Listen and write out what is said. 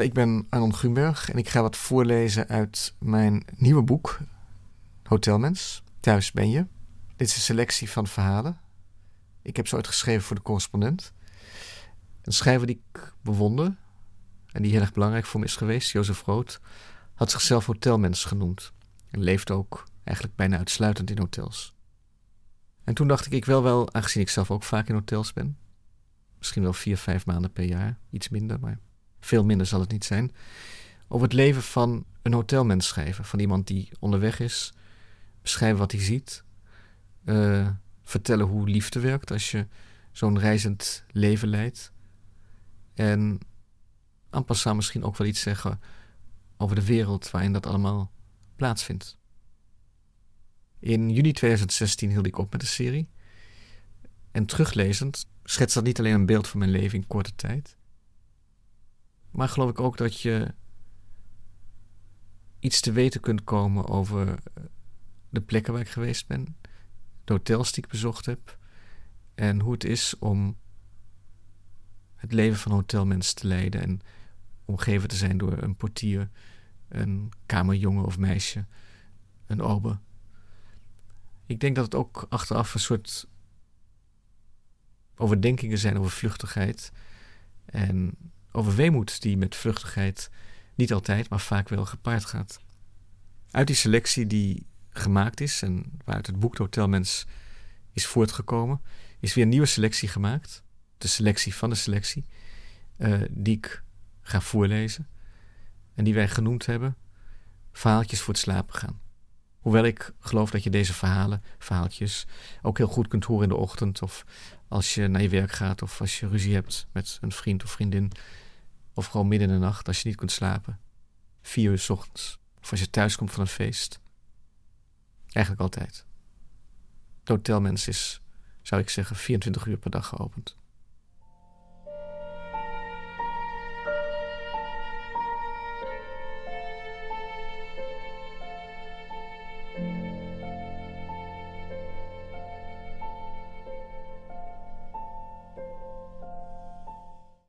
Ik ben Arnon Grunberg en ik ga wat voorlezen uit mijn nieuwe boek Hotelmens. Thuis ben je. Dit is een selectie van verhalen. Ik heb ze ooit geschreven voor de correspondent. Een schrijver die ik bewonder en die heel erg belangrijk voor me is geweest, Jozef Rood, had zichzelf hotelmens genoemd. En leefde ook eigenlijk bijna uitsluitend in hotels. En toen dacht ik, ik wel wel, aangezien ik zelf ook vaak in hotels ben, misschien wel vier, vijf maanden per jaar, iets minder, maar veel minder zal het niet zijn, over het leven van een hotelmens schrijven. Van iemand die onderweg is, beschrijven wat hij ziet, uh, vertellen hoe liefde werkt als je zo'n reizend leven leidt. En en passant misschien ook wel iets zeggen over de wereld waarin dat allemaal plaatsvindt. In juni 2016 hield ik op met de serie. En teruglezend schetst dat niet alleen een beeld van mijn leven in korte tijd, maar geloof ik ook dat je iets te weten kunt komen over de plekken waar ik geweest ben, de hotels die ik bezocht heb en hoe het is om het leven van hotelmensen te leiden en omgeven te zijn door een portier, een kamerjongen of meisje, een ober. Ik denk dat het ook achteraf een soort overdenkingen zijn over vluchtigheid en over weemoed die met vluchtigheid niet altijd, maar vaak wel gepaard gaat. Uit die selectie die gemaakt is en waaruit het boek Hotelmens is voortgekomen, is weer een nieuwe selectie gemaakt. De selectie van de selectie, uh, die ik ga voorlezen. En die wij genoemd hebben verhaaltjes voor het slapen gaan. Hoewel ik geloof dat je deze verhalen, verhaaltjes, ook heel goed kunt horen in de ochtend. Of als je naar je werk gaat. Of als je ruzie hebt met een vriend of vriendin. Of gewoon midden in de nacht als je niet kunt slapen. Vier uur s ochtends. Of als je thuis komt van een feest. Eigenlijk altijd. De hotelmens is, zou ik zeggen, 24 uur per dag geopend.